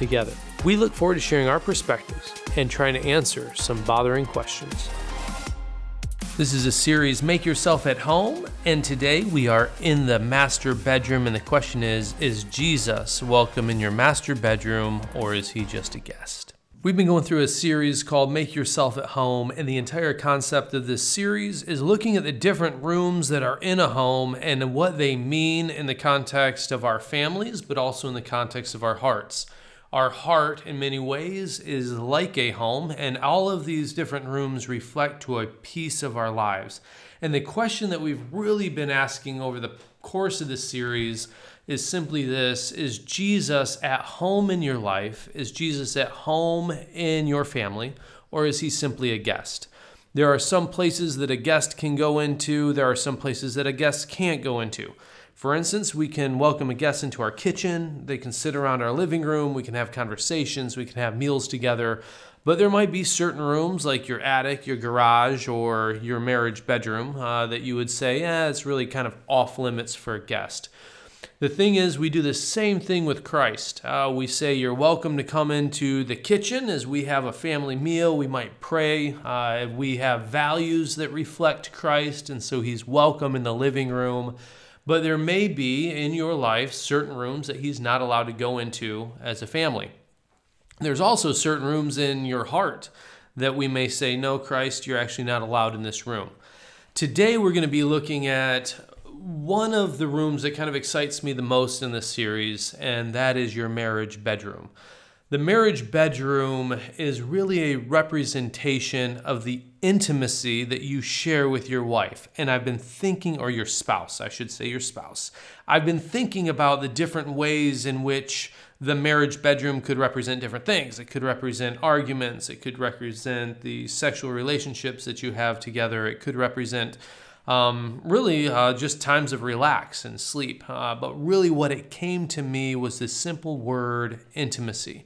together. We look forward to sharing our perspectives and trying to answer some bothering questions. This is a series, Make Yourself at Home, and today we are in the master bedroom. And the question is Is Jesus welcome in your master bedroom, or is he just a guest? We've been going through a series called Make Yourself at Home, and the entire concept of this series is looking at the different rooms that are in a home and what they mean in the context of our families, but also in the context of our hearts. Our heart, in many ways, is like a home, and all of these different rooms reflect to a piece of our lives. And the question that we've really been asking over the course of this series is simply this Is Jesus at home in your life? Is Jesus at home in your family? Or is he simply a guest? There are some places that a guest can go into, there are some places that a guest can't go into. For instance, we can welcome a guest into our kitchen. They can sit around our living room. We can have conversations. We can have meals together. But there might be certain rooms like your attic, your garage, or your marriage bedroom uh, that you would say, yeah, it's really kind of off limits for a guest. The thing is, we do the same thing with Christ. Uh, we say you're welcome to come into the kitchen as we have a family meal. We might pray. Uh, we have values that reflect Christ, and so he's welcome in the living room. But there may be in your life certain rooms that he's not allowed to go into as a family. There's also certain rooms in your heart that we may say, No, Christ, you're actually not allowed in this room. Today, we're going to be looking at one of the rooms that kind of excites me the most in this series, and that is your marriage bedroom. The marriage bedroom is really a representation of the intimacy that you share with your wife. And I've been thinking, or your spouse, I should say, your spouse. I've been thinking about the different ways in which the marriage bedroom could represent different things. It could represent arguments, it could represent the sexual relationships that you have together, it could represent um, really uh, just times of relax and sleep. Uh, but really, what it came to me was this simple word intimacy.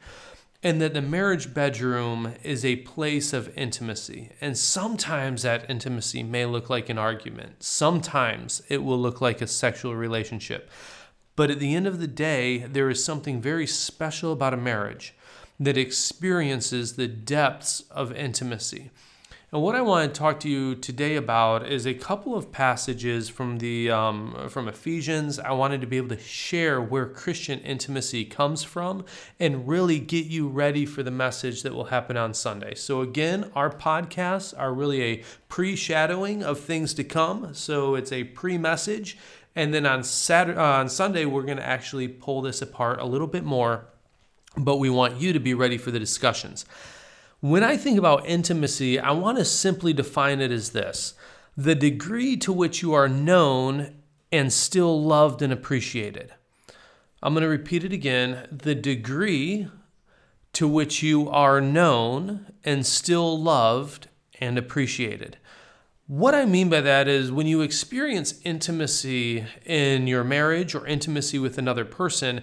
And that the marriage bedroom is a place of intimacy. And sometimes that intimacy may look like an argument, sometimes it will look like a sexual relationship. But at the end of the day, there is something very special about a marriage that experiences the depths of intimacy. And what I want to talk to you today about is a couple of passages from the um, from Ephesians. I wanted to be able to share where Christian intimacy comes from and really get you ready for the message that will happen on Sunday. So again, our podcasts are really a pre-shadowing of things to come. So it's a pre-message, and then on Saturday uh, on Sunday we're going to actually pull this apart a little bit more. But we want you to be ready for the discussions. When I think about intimacy, I want to simply define it as this the degree to which you are known and still loved and appreciated. I'm going to repeat it again the degree to which you are known and still loved and appreciated. What I mean by that is when you experience intimacy in your marriage or intimacy with another person,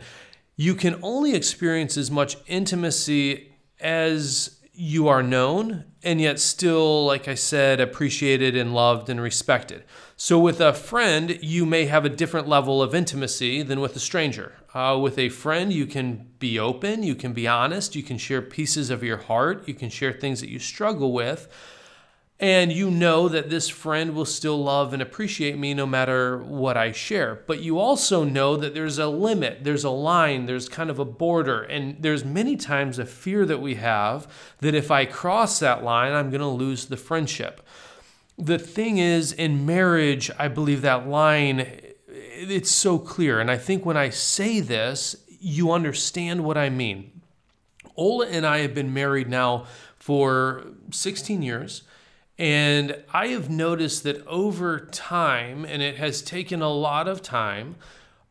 you can only experience as much intimacy as you are known and yet still, like I said, appreciated and loved and respected. So, with a friend, you may have a different level of intimacy than with a stranger. Uh, with a friend, you can be open, you can be honest, you can share pieces of your heart, you can share things that you struggle with and you know that this friend will still love and appreciate me no matter what I share. But you also know that there's a limit, there's a line, there's kind of a border, and there's many times a fear that we have that if I cross that line, I'm going to lose the friendship. The thing is, in marriage, I believe that line it's so clear. And I think when I say this, you understand what I mean. Ola and I have been married now for 16 years. And I have noticed that over time, and it has taken a lot of time,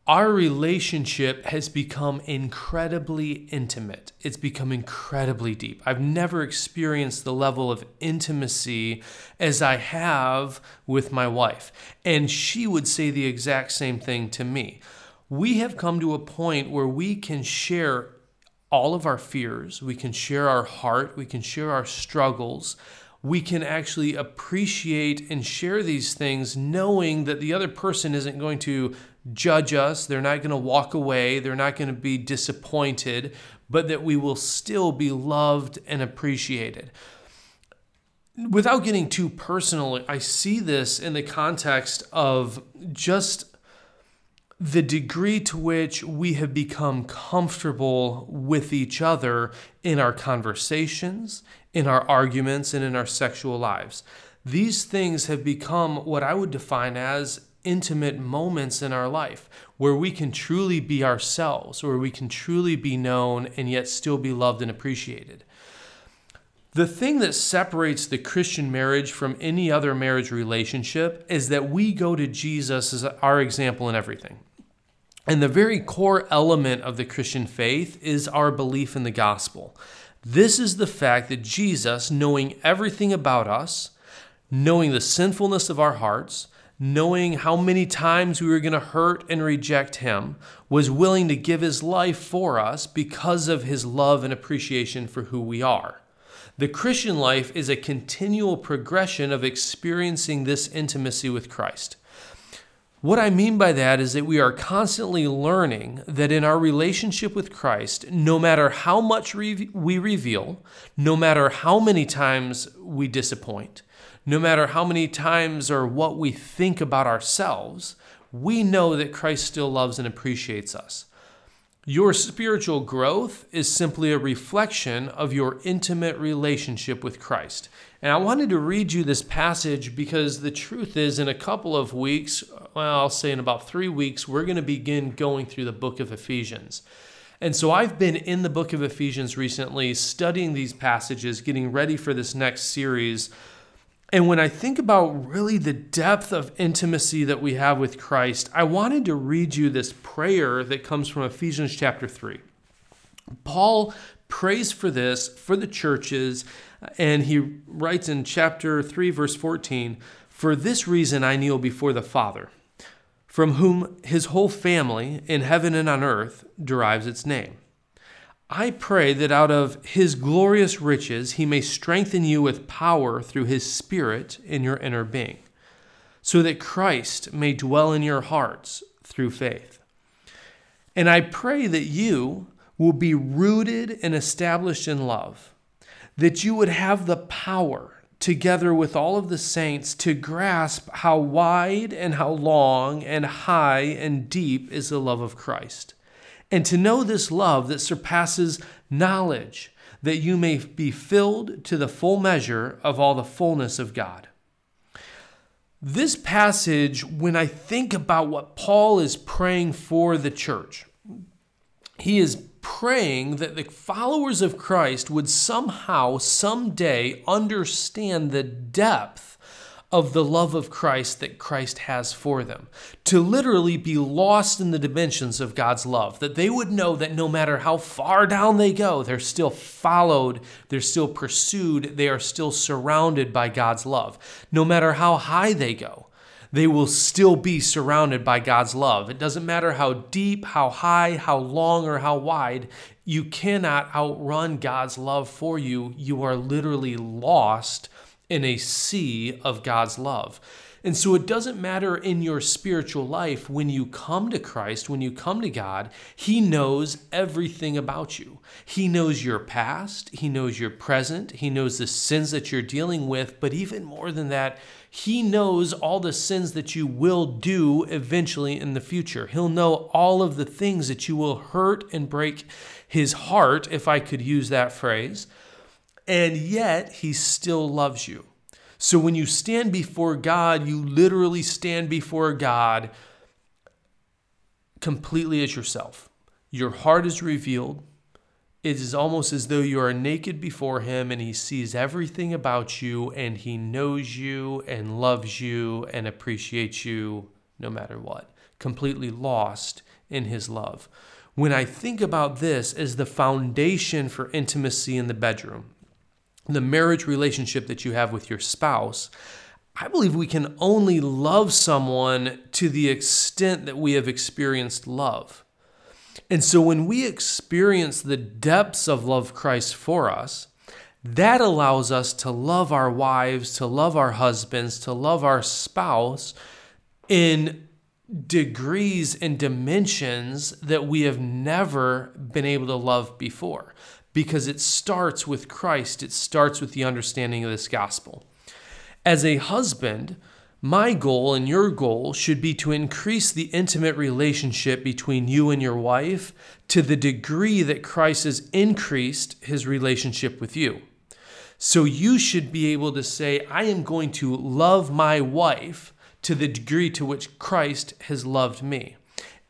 our relationship has become incredibly intimate. It's become incredibly deep. I've never experienced the level of intimacy as I have with my wife. And she would say the exact same thing to me. We have come to a point where we can share all of our fears, we can share our heart, we can share our struggles we can actually appreciate and share these things knowing that the other person isn't going to judge us, they're not going to walk away, they're not going to be disappointed, but that we will still be loved and appreciated. Without getting too personal, I see this in the context of just the degree to which we have become comfortable with each other in our conversations, in our arguments, and in our sexual lives. These things have become what I would define as intimate moments in our life where we can truly be ourselves, where we can truly be known and yet still be loved and appreciated. The thing that separates the Christian marriage from any other marriage relationship is that we go to Jesus as our example in everything. And the very core element of the Christian faith is our belief in the gospel. This is the fact that Jesus, knowing everything about us, knowing the sinfulness of our hearts, knowing how many times we were going to hurt and reject him, was willing to give his life for us because of his love and appreciation for who we are. The Christian life is a continual progression of experiencing this intimacy with Christ. What I mean by that is that we are constantly learning that in our relationship with Christ, no matter how much we reveal, no matter how many times we disappoint, no matter how many times or what we think about ourselves, we know that Christ still loves and appreciates us. Your spiritual growth is simply a reflection of your intimate relationship with Christ. And I wanted to read you this passage because the truth is, in a couple of weeks, well, I'll say in about three weeks, we're going to begin going through the book of Ephesians. And so I've been in the book of Ephesians recently, studying these passages, getting ready for this next series and when I think about really the depth of intimacy that we have with Christ, I wanted to read you this prayer that comes from Ephesians chapter 3. Paul prays for this for the churches, and he writes in chapter 3, verse 14 For this reason I kneel before the Father, from whom his whole family in heaven and on earth derives its name. I pray that out of his glorious riches he may strengthen you with power through his Spirit in your inner being, so that Christ may dwell in your hearts through faith. And I pray that you will be rooted and established in love, that you would have the power, together with all of the saints, to grasp how wide and how long and high and deep is the love of Christ and to know this love that surpasses knowledge, that you may be filled to the full measure of all the fullness of God. This passage, when I think about what Paul is praying for the church, he is praying that the followers of Christ would somehow, someday, understand the depth of the love of Christ that Christ has for them. To literally be lost in the dimensions of God's love, that they would know that no matter how far down they go, they're still followed, they're still pursued, they are still surrounded by God's love. No matter how high they go, they will still be surrounded by God's love. It doesn't matter how deep, how high, how long, or how wide, you cannot outrun God's love for you. You are literally lost in a sea of God's love. And so it doesn't matter in your spiritual life when you come to Christ, when you come to God, He knows everything about you. He knows your past, He knows your present, He knows the sins that you're dealing with, but even more than that, He knows all the sins that you will do eventually in the future. He'll know all of the things that you will hurt and break His heart, if I could use that phrase and yet he still loves you. So when you stand before God, you literally stand before God completely as yourself. Your heart is revealed. It is almost as though you are naked before Him and He sees everything about you and He knows you and loves you and appreciates you no matter what. Completely lost in his love. When I think about this as the foundation for intimacy in the bedroom, the marriage relationship that you have with your spouse, I believe we can only love someone to the extent that we have experienced love. And so when we experience the depths of love Christ for us, that allows us to love our wives, to love our husbands, to love our spouse in degrees and dimensions that we have never been able to love before because it starts with Christ, it starts with the understanding of this gospel. As a husband, my goal and your goal should be to increase the intimate relationship between you and your wife to the degree that Christ has increased his relationship with you. So you should be able to say, I am going to love my wife to the degree to which Christ has loved me.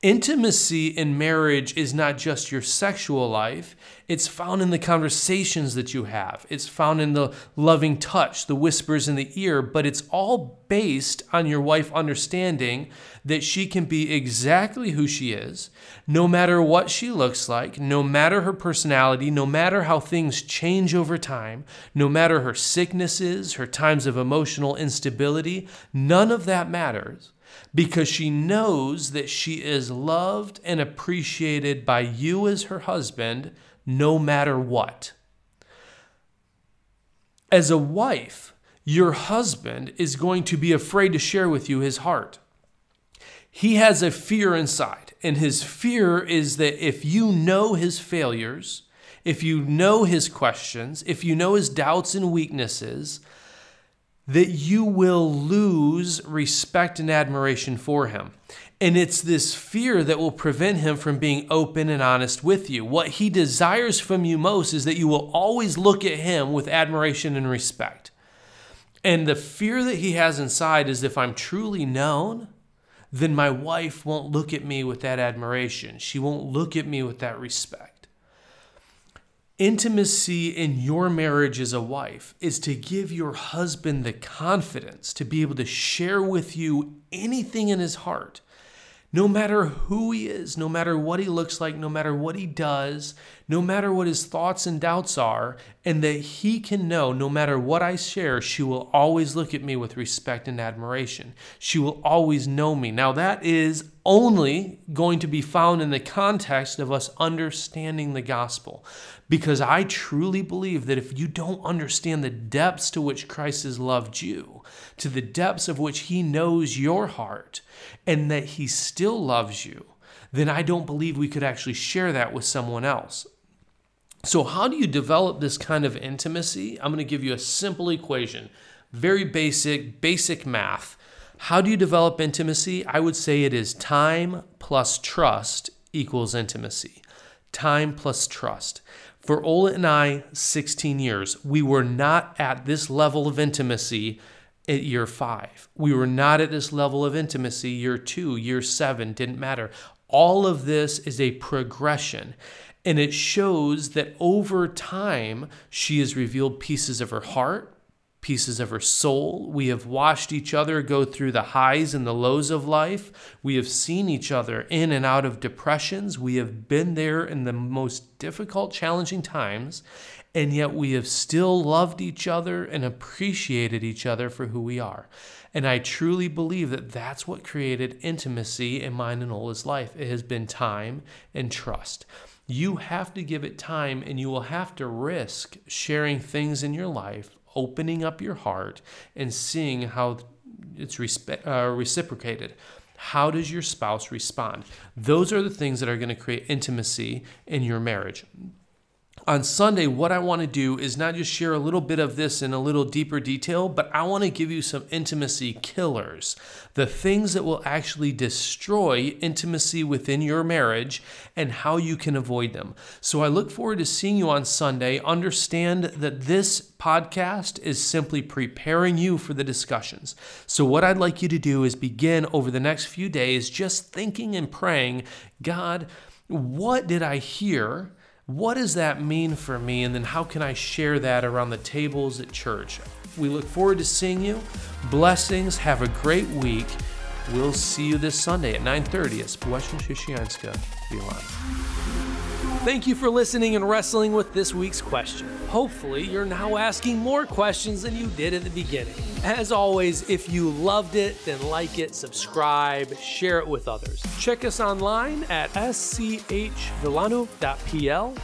Intimacy in marriage is not just your sexual life, it's found in the conversations that you have. It's found in the loving touch, the whispers in the ear, but it's all based on your wife understanding that she can be exactly who she is, no matter what she looks like, no matter her personality, no matter how things change over time, no matter her sicknesses, her times of emotional instability, none of that matters because she knows that she is loved and appreciated by you as her husband no matter what. As a wife, your husband is going to be afraid to share with you his heart. He has a fear inside, and his fear is that if you know his failures, if you know his questions, if you know his doubts and weaknesses, that you will lose respect and admiration for him. And it's this fear that will prevent him from being open and honest with you. What he desires from you most is that you will always look at him with admiration and respect. And the fear that he has inside is if I'm truly known, then my wife won't look at me with that admiration. She won't look at me with that respect. Intimacy in your marriage as a wife is to give your husband the confidence to be able to share with you anything in his heart no matter who he is, no matter what he looks like, no matter what he does, no matter what his thoughts and doubts are, and that he can know no matter what I share, she will always look at me with respect and admiration. She will always know me. Now, that is only going to be found in the context of us understanding the gospel. Because I truly believe that if you don't understand the depths to which Christ has loved you, to the depths of which he knows your heart, and that he still loves you, then I don't believe we could actually share that with someone else. So, how do you develop this kind of intimacy? I'm going to give you a simple equation, very basic, basic math. How do you develop intimacy? I would say it is time plus trust equals intimacy. Time plus trust. For Ola and I, 16 years, we were not at this level of intimacy at year five. We were not at this level of intimacy year two, year seven, didn't matter. All of this is a progression. And it shows that over time, she has revealed pieces of her heart, pieces of her soul. We have watched each other go through the highs and the lows of life. We have seen each other in and out of depressions. We have been there in the most difficult, challenging times. And yet we have still loved each other and appreciated each other for who we are. And I truly believe that that's what created intimacy in mine and Ola's life. It has been time and trust. You have to give it time and you will have to risk sharing things in your life, opening up your heart, and seeing how it's respe- uh, reciprocated. How does your spouse respond? Those are the things that are going to create intimacy in your marriage on Sunday, what I want to do is not just share a little bit of this in a little deeper detail, but I want to give you some intimacy killers, the things that will actually destroy intimacy within your marriage and how you can avoid them. So I look forward to seeing you on Sunday. Understand that this podcast is simply preparing you for the discussions. So, what I'd like you to do is begin over the next few days just thinking and praying God, what did I hear? What does that mean for me? And then how can I share that around the tables at church? We look forward to seeing you. Blessings. Have a great week. We'll see you this Sunday at 9:30 at Społeczna Chrześcijańska. Thank you for listening and wrestling with this week's question. Hopefully, you're now asking more questions than you did at the beginning. As always, if you loved it, then like it, subscribe, share it with others. Check us online at schvilano.pl.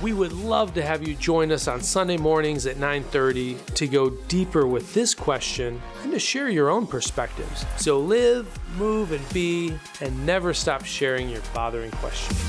We would love to have you join us on Sunday mornings at 9:30 to go deeper with this question and to share your own perspectives. So live, move, and be, and never stop sharing your bothering questions.